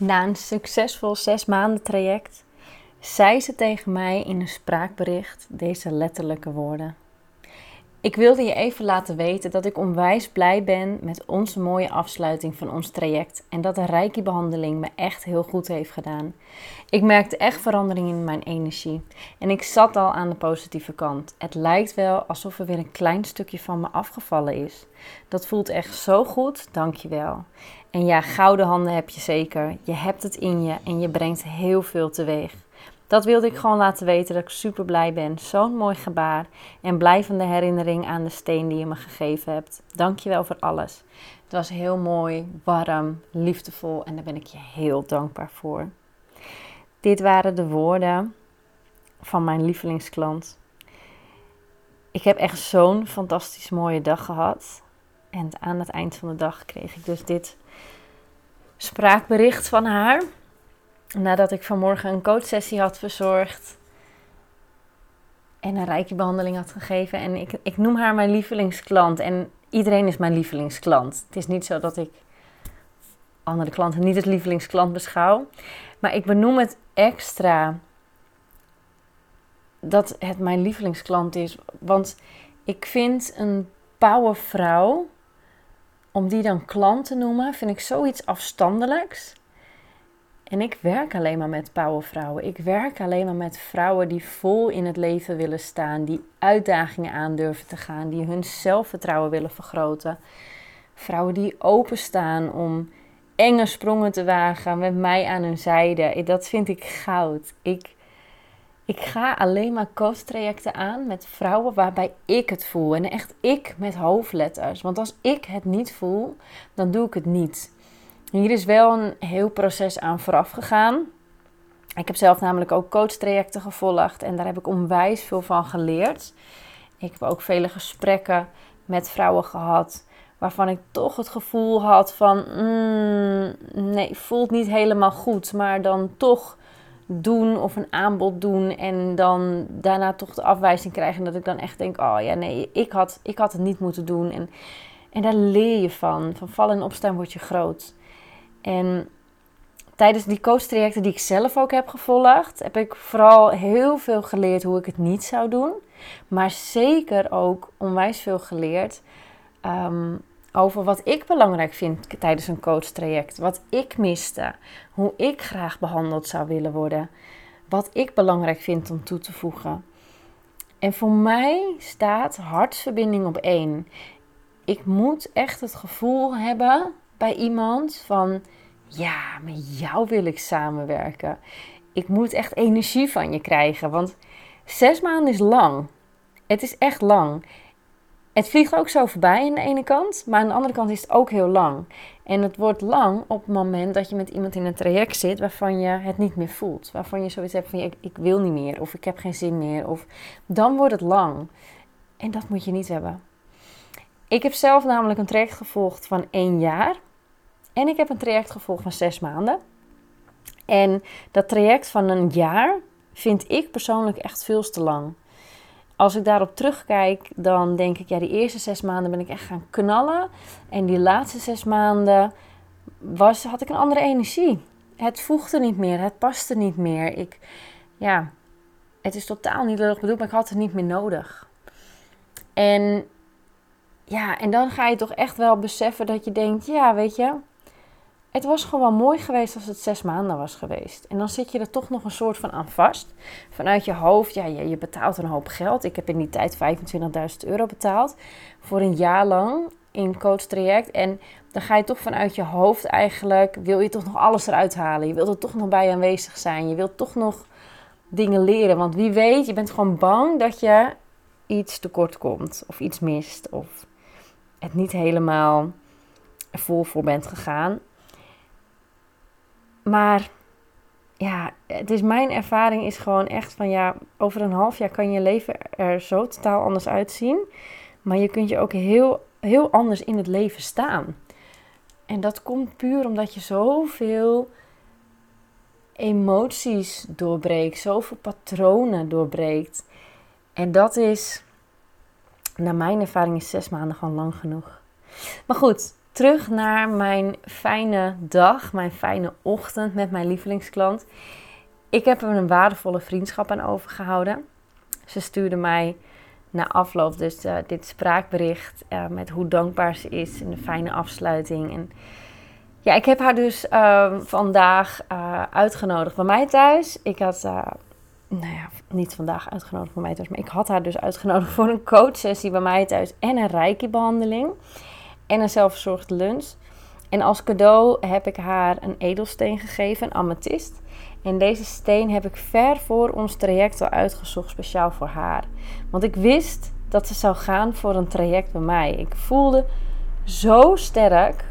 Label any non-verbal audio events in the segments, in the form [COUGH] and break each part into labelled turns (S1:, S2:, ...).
S1: Na een succesvol zes maanden traject zei ze tegen mij in een spraakbericht deze letterlijke woorden. Ik wilde je even laten weten dat ik onwijs blij ben met onze mooie afsluiting van ons traject en dat de Reiki-behandeling me echt heel goed heeft gedaan. Ik merkte echt verandering in mijn energie en ik zat al aan de positieve kant. Het lijkt wel alsof er weer een klein stukje van me afgevallen is. Dat voelt echt zo goed, dankjewel. En ja, gouden handen heb je zeker. Je hebt het in je en je brengt heel veel teweeg. Dat wilde ik gewoon laten weten dat ik super blij ben. Zo'n mooi gebaar en blijvende herinnering aan de steen die je me gegeven hebt. Dankjewel voor alles. Het was heel mooi, warm, liefdevol en daar ben ik je heel dankbaar voor. Dit waren de woorden van mijn lievelingsklant. Ik heb echt zo'n fantastisch mooie dag gehad. En aan het eind van de dag kreeg ik dus dit spraakbericht van haar. Nadat ik vanmorgen een coachsessie had verzorgd. En een rijke behandeling had gegeven. En ik, ik noem haar mijn lievelingsklant. En iedereen is mijn lievelingsklant. Het is niet zo dat ik andere klanten niet als lievelingsklant beschouw. Maar ik benoem het extra dat het mijn lievelingsklant is. Want ik vind een powervrouw, om die dan klant te noemen, vind ik zoiets afstandelijks. En ik werk alleen maar met powervrouwen. Ik werk alleen maar met vrouwen die vol in het leven willen staan, die uitdagingen aandurven te gaan, die hun zelfvertrouwen willen vergroten. Vrouwen die openstaan om enge sprongen te wagen met mij aan hun zijde. Dat vind ik goud. Ik, ik ga alleen maar coach-trajecten aan met vrouwen waarbij ik het voel. En echt ik met hoofdletters. Want als ik het niet voel, dan doe ik het niet. Hier is wel een heel proces aan vooraf gegaan. Ik heb zelf namelijk ook coach-trajecten gevolgd en daar heb ik onwijs veel van geleerd. Ik heb ook vele gesprekken met vrouwen gehad waarvan ik toch het gevoel had van mm, nee, voelt niet helemaal goed, maar dan toch doen of een aanbod doen en dan daarna toch de afwijzing krijgen. En dat ik dan echt denk, oh ja, nee, ik had, ik had het niet moeten doen. En, en daar leer je van. Van vallen en opstaan word je groot. En tijdens die coach-trajecten die ik zelf ook heb gevolgd, heb ik vooral heel veel geleerd hoe ik het niet zou doen. Maar zeker ook onwijs veel geleerd ehm, over wat ik belangrijk vind tijdens een coach-traject. Wat ik miste. Hoe ik graag behandeld zou willen worden. Wat ik belangrijk vind om toe te voegen. En voor mij staat hartsverbinding op één. Ik moet echt het gevoel hebben bij iemand van ja, met jou wil ik samenwerken. Ik moet echt energie van je krijgen, want zes maanden is lang. Het is echt lang. Het vliegt ook zo voorbij aan de ene kant, maar aan de andere kant is het ook heel lang. En het wordt lang op het moment dat je met iemand in een traject zit waarvan je het niet meer voelt. Waarvan je zoiets hebt van ik, wil niet meer of ik heb geen zin meer. Of dan wordt het lang. En dat moet je niet hebben. Ik heb zelf namelijk een traject gevolgd van één jaar. En ik heb een traject gevolgd van zes maanden. En dat traject van een jaar vind ik persoonlijk echt veel te lang. Als ik daarop terugkijk, dan denk ik, ja, die eerste zes maanden ben ik echt gaan knallen. En die laatste zes maanden was, had ik een andere energie. Het voegde niet meer, het paste niet meer. Ik, ja, het is totaal niet leuk bedoeld, maar ik had het niet meer nodig. En ja, en dan ga je toch echt wel beseffen dat je denkt, ja, weet je, het was gewoon mooi geweest als het zes maanden was geweest. En dan zit je er toch nog een soort van aan vast. Vanuit je hoofd, ja, je, betaalt een hoop geld. Ik heb in die tijd 25.000 euro betaald voor een jaar lang in coach traject. En dan ga je toch vanuit je hoofd eigenlijk, wil je toch nog alles eruit halen. Je wilt er toch nog bij aanwezig zijn. Je wilt toch nog dingen leren. Want wie weet, je bent gewoon bang dat je iets tekort komt. Of iets mist. Of het niet helemaal vol voor bent gegaan. Maar ja, het is mijn ervaring is gewoon echt van ja, over een half jaar kan je leven er zo totaal anders uitzien. Maar je kunt je ook heel, heel anders in het leven staan. En dat komt puur omdat je zoveel emoties doorbreekt, zoveel patronen doorbreekt. En dat is, naar mijn ervaring, is zes maanden gewoon lang genoeg. Maar goed, terug naar mijn fijne dag, mijn fijne ochtend met mijn lievelingsklant. Ik heb er een waardevolle vriendschap aan overgehouden. Ze stuurde mij na afloop dus uh, dit spraakbericht uh, met hoe dankbaar ze is en de fijne afsluiting. En ja, ik heb haar dus uh, vandaag eh, uitgenodigd bij mij thuis. Ik had, nou ja, niet vandaag uitgenodigd bij mij thuis, maar ik had haar dus uitgenodigd voor een coachsessie bij mij thuis en een reiki-behandeling en een zelfverzorgd lunch. En als cadeau heb ik haar een edelsteen gegeven, een amethyst. En deze steen heb ik ver voor ons traject al uitgezocht, speciaal voor haar. Want ik wist dat ze zou gaan voor een traject bij mij. Ik voelde zo sterk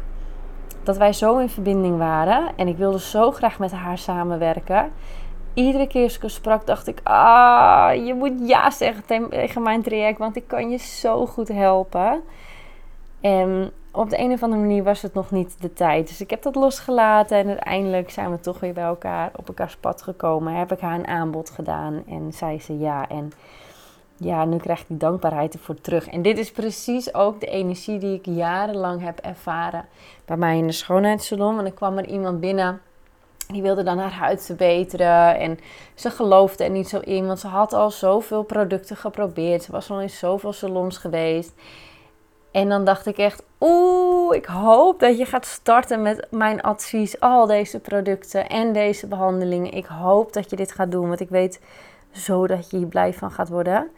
S1: dat wij zo in verbinding waren. En ik wilde zo graag met haar samenwerken. Iedere keer als ik sprak, dacht ik: Ah, je moet ja zeggen tegen mijn traject, want ik kan je zo goed helpen. En op de een of andere manier was het nog niet de tijd. Dus ik heb dat losgelaten en uiteindelijk zijn we toch weer bij elkaar op elkaars pad gekomen. Heb ik haar een aanbod gedaan en zei ze ja. En ja, nu krijg ik die dankbaarheid ervoor terug. En dit is precies ook de energie die ik jarenlang heb ervaren bij mij in de schoonheidssalon. Want er kwam er iemand binnen. Die wilde dan haar huid verbeteren. En ze geloofde er niet zo in. Want ze had al zoveel producten geprobeerd. Ze was al in zoveel salons geweest. En dan dacht ik echt, oeh, ik hoop dat je gaat starten met mijn advies. Al deze producten en deze behandelingen. Ik hoop dat je dit gaat doen, want ik weet zo dat je hier blij van gaat worden.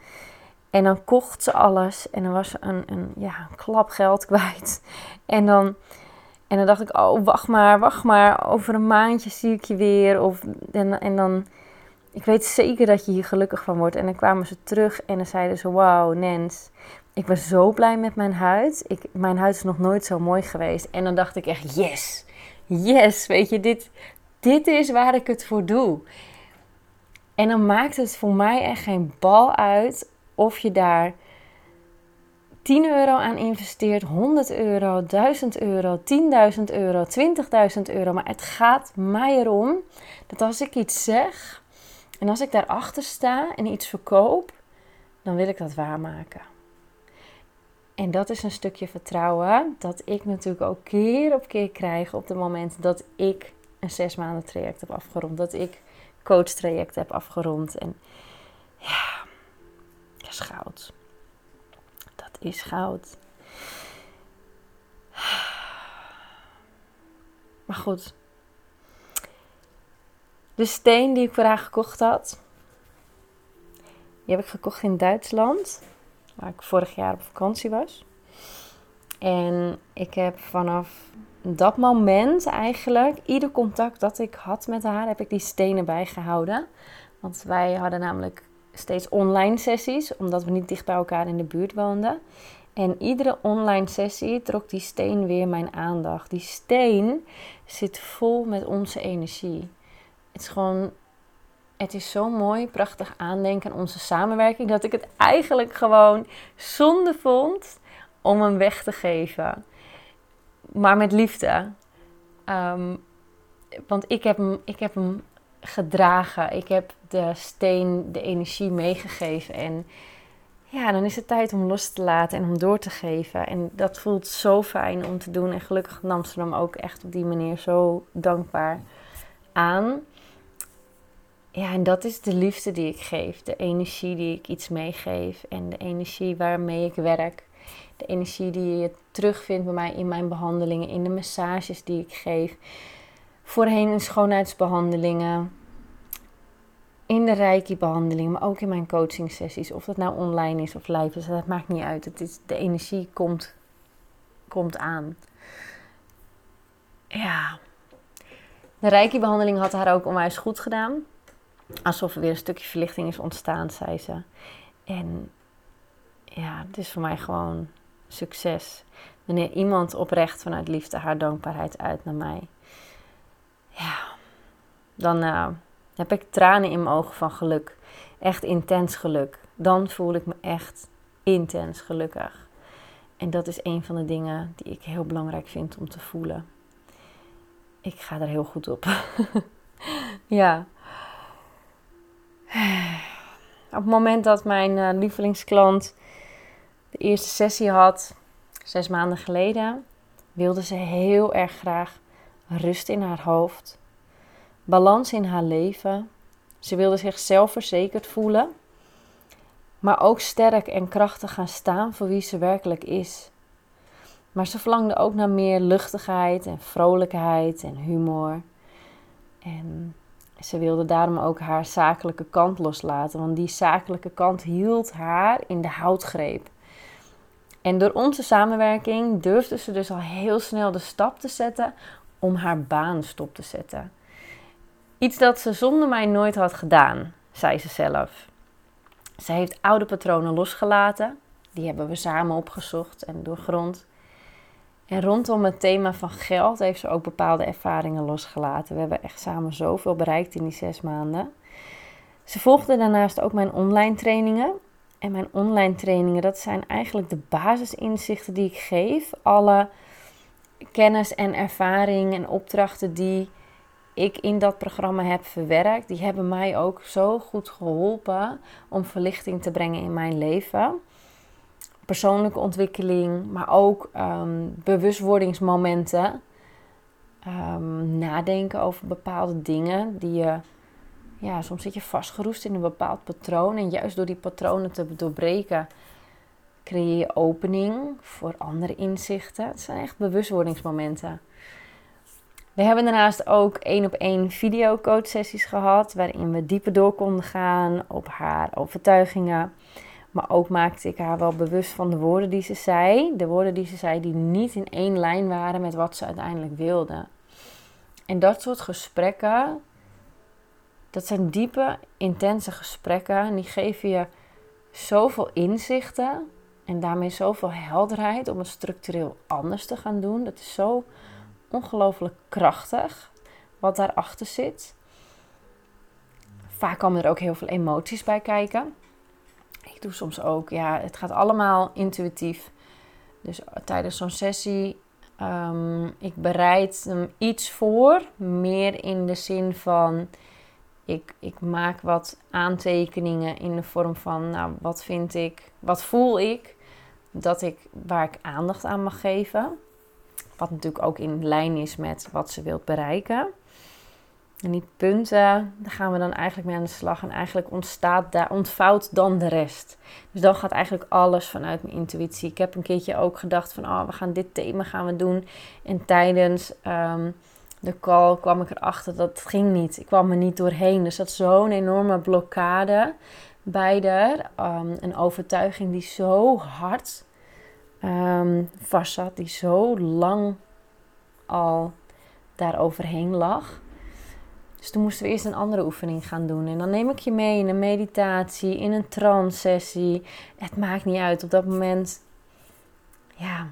S1: En dan kocht ze alles en dan was ze een, een, ja, klap geld [LAUGHS] kwijt. En dan, en dan dacht ik, oh, wacht maar, wacht maar. Over een maandje zie ik je weer. Of, en, en dan, ik weet zeker dat je hier gelukkig van wordt. En dan kwamen ze terug en dan zeiden ze, wauw, Nens, ik ben zo blij met mijn huid. Ik, mijn huid is nog nooit zo mooi geweest. En dan dacht ik echt, yes, yes, weet je, dit, dit is waar ik het voor doe. En dan maakt het voor mij echt geen bal uit of je daar 10 euro aan investeert, 100 euro, 1000 euro, 10.000 euro, 20.000 euro. Maar het gaat mij erom dat als ik iets zeg en als ik daarachter sta en iets verkoop, dan wil ik dat waarmaken. En dat is een stukje vertrouwen dat ik natuurlijk ook keer op keer krijg op het moment dat ik een zes maanden traject heb afgerond. Dat ik coach traject heb afgerond. En ja, dat is goud. Dat is goud. Maar goed. De steen die ik voor haar gekocht had, die heb ik gekocht in Duitsland waar ik vorig jaar op vakantie was. En ik heb vanaf dat moment eigenlijk, ieder contact dat ik had met haar, heb ik die stenen bijgehouden. Want wij hadden namelijk steeds online sessies, omdat we niet dicht bij elkaar in de buurt woonden. En iedere online sessie trok die steen weer mijn aandacht. Die steen zit vol met onze energie. Het is gewoon het is zo mooi, prachtig aandenken aan onze samenwerking, dat ik het eigenlijk gewoon zonde vond om hem weg te geven. Maar met liefde. Ehm, want ik heb, hem, ik heb hem gedragen. Ik heb de steen, de energie meegegeven. En ja, dan is het tijd om los te laten en om door te geven. En dat voelt zo fijn om te doen. En gelukkig nam ze hem ook echt op die manier zo dankbaar aan. Ja, en dat is de liefde die ik geef, de energie die ik iets meegeef en de energie waarmee ik werk. De energie die je terugvindt bij mij in mijn behandelingen, in de massages die ik geef. Voorheen in schoonheidsbehandelingen, in de reiki-behandelingen, maar ook in mijn coaching sessies. Of dat nou online is of live is, dat maakt niet uit. Het is, de energie komt, komt aan. Ja. De reiki-behandeling had haar ook onwijs goed gedaan alsof er weer een stukje verlichting is ontstaan, zei ze. En ja, het is voor mij gewoon succes. Wanneer iemand oprecht vanuit liefde haar dankbaarheid uit naar mij. Ja, dan uh, heb ik tranen in mijn ogen van geluk. Echt intens geluk. Dan voel ik me echt intens gelukkig. En dat is een van de dingen die ik heel belangrijk vind om te voelen. Ik ga er heel goed op. [LAUGHS] ja. Op het moment dat mijn uh, lievelingsklant de eerste sessie had, zes maanden geleden, wilde ze heel erg graag rust in haar hoofd, balans in haar leven. Ze wilde zich zelfverzekerd voelen, maar ook sterk en krachtig gaan staan voor wie ze werkelijk is. Maar ze verlangde ook naar meer luchtigheid en vrolijkheid en humor. En ze wilde daarom ook haar zakelijke kant loslaten, want die zakelijke kant hield haar in de houtgreep. En door onze samenwerking durfde ze dus al heel snel de stap te zetten om haar baan stop te zetten. Iets dat ze zonder mij nooit had gedaan, zei ze zelf. Ze heeft oude patronen losgelaten, die hebben we samen opgezocht en doorgrond. En rondom het thema van geld heeft ze ook bepaalde ervaringen losgelaten. We hebben echt samen zoveel bereikt in die zes maanden. Ze volgde daarnaast ook mijn online trainingen. En mijn online trainingen, dat zijn eigenlijk de basisinzichten die ik geef. Alle kennis en ervaring en opdrachten die ik in dat programma heb verwerkt, die hebben mij ook zo goed geholpen om verlichting te brengen in mijn leven persoonlijke ontwikkeling, maar ook um, bewustwordingsmomenten. Ehm, nadenken over bepaalde dingen die je, ja, soms zit je vastgeroest in een bepaald patroon. En juist door die patronen te doorbreken, creëer je opening voor andere inzichten. Het zijn echt bewustwordingsmomenten. We hebben daarnaast ook één op één videocoach sessies gehad, waarin we dieper door konden gaan op haar overtuigingen. Maar ook maakte ik haar wel bewust van de woorden die ze zei. De woorden die ze zei die niet in één lijn waren met wat ze uiteindelijk wilde. En dat soort gesprekken, dat zijn diepe, intense gesprekken. En die geven je zoveel inzichten en daarmee zoveel helderheid om het structureel anders te gaan doen. Dat is zo ongelooflijk krachtig wat daarachter zit. Vaak komen er ook heel veel emoties bij kijken. Ik doe soms ook, ja, het gaat allemaal intuïtief. Dus tijdens zo'n sessie, um, ik bereid hem iets voor. Meer in de zin van, ik, ik maak wat aantekeningen in de vorm van, nou, wat vind ik, wat voel ik, dat ik, waar ik aandacht aan mag geven. Wat natuurlijk ook in lijn is met wat ze wilt bereiken. En die punten, daar gaan we dan eigenlijk mee aan de slag. En eigenlijk ontstaat daar, ontvouwt dan de rest. Dus dan gaat eigenlijk alles vanuit mijn intuïtie. Ik heb een keertje ook gedacht van, oh, we gaan dit thema gaan we doen. En tijdens um, de call kwam ik erachter dat het ging niet. Ik kwam er niet doorheen. Dus dat zo'n enorme blokkade bij er. Um, een overtuiging die zo hard um, vast zat. Die zo lang al daar overheen lag. Dus toen moesten we eerst een andere oefening gaan doen. En dan neem ik je mee in een meditatie, in een trance-sessie. Het maakt niet uit. Op dat moment, ja,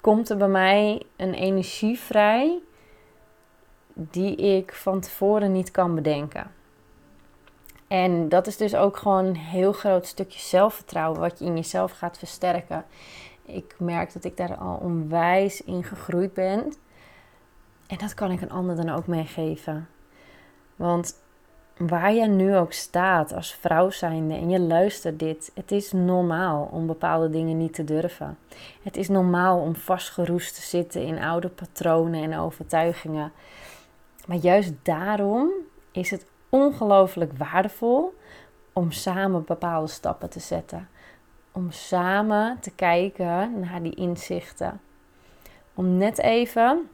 S1: komt er bij mij een energie vrij die ik van tevoren niet kan bedenken. En dat is dus ook gewoon een heel groot stukje zelfvertrouwen wat je in jezelf gaat versterken. Ik merk dat ik daar al onwijs in gegroeid ben. En dat kan ik een ander dan ook meegeven. Want waar je nu ook staat als vrouw zijnde en je luistert dit, het is normaal om bepaalde dingen niet te durven. Het is normaal om vastgeroest te zitten in oude patronen en overtuigingen. Maar juist daarom is het ongelooflijk waardevol om samen bepaalde stappen te zetten. Om samen te kijken naar die inzichten. Om net even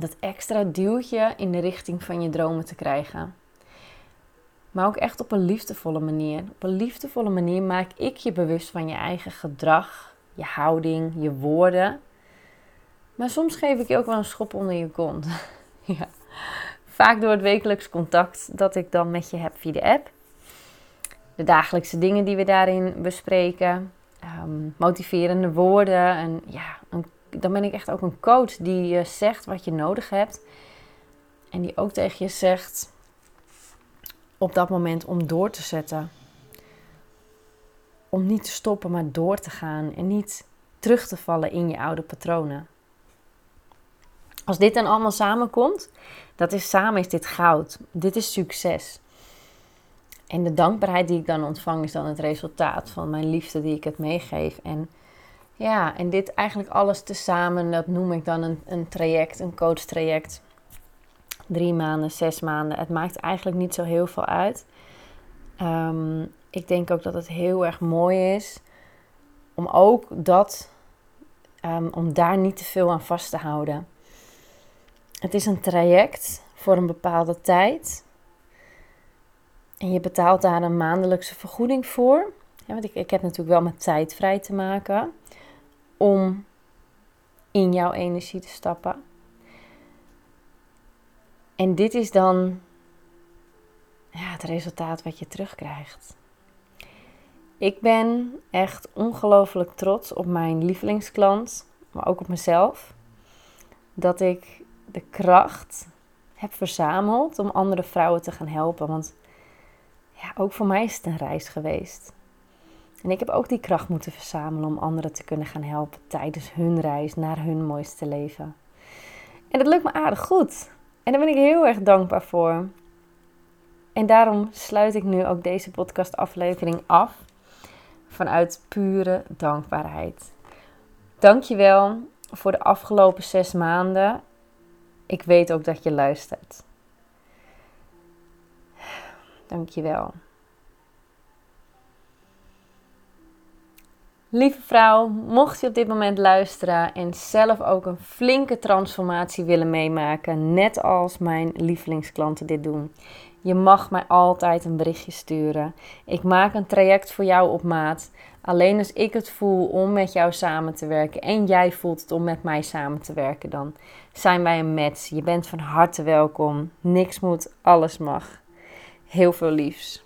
S1: dat extra duwtje in de richting van je dromen te krijgen. Maar ook echt op een liefdevolle manier. Op een liefdevolle manier maak ik je bewust van je eigen gedrag, je houding, je woorden. Maar soms geef ik je ook wel een schop onder je kont. [LAUGHS] ja. Vaak door het wekelijks contact dat ik dan met je heb via de app. De dagelijkse dingen die we daarin bespreken. Um, motiverende woorden. En ja, een dan ben ik echt ook een coach die je zegt wat je nodig hebt. En die ook tegen je zegt op dat moment om door te zetten. Om niet te stoppen, maar door te gaan. En niet terug te vallen in je oude patronen. Als dit dan allemaal samenkomt, dat is samen is dit goud. Dit is succes. En de dankbaarheid die ik dan ontvang is dan het resultaat van mijn liefde die ik het meegeef. En Ja, en dit eigenlijk alles tezamen, dat noem ik dan een, een traject, een coachtraject. Drie maanden, zes maanden. Het maakt eigenlijk niet zo heel veel uit. Ehm, ik denk ook dat het heel erg mooi is om ook dat, um, om daar niet te veel aan vast te houden. Het is een traject voor een bepaalde tijd. En je betaalt daar een maandelijkse vergoeding voor. Ja, want ik, ik heb natuurlijk wel met tijd vrij te maken om in jouw energie te stappen. En dit is dan ja, het resultaat wat je terugkrijgt. Ik ben echt ongelooflijk trots op mijn lievelingsklant, maar ook op mezelf. Dat ik de kracht heb verzameld om andere vrouwen te gaan helpen. Want ja, ook voor mij is het een reis geweest. En ik heb ook die kracht moeten verzamelen om anderen te kunnen gaan helpen tijdens hun reis naar hun mooiste leven. En dat lukt me aardig goed. En daar ben ik heel erg dankbaar voor. En daarom sluit ik nu ook deze podcastaflevering af vanuit pure dankbaarheid. Dankjewel voor de afgelopen zes maanden. Ik weet ook dat je luistert. Dankjewel. Lieve vrouw, mocht je op dit moment luisteren en zelf ook een flinke transformatie willen meemaken, net als mijn lievelingsklanten dit doen, je mag mij altijd een berichtje sturen. Ik maak een traject voor jou op maat. Alleen als ik het voel om met jou samen te werken en jij voelt het om met mij samen te werken, dan zijn wij een match. Je bent van harte welkom. Niks moet, alles mag. Heel veel liefs.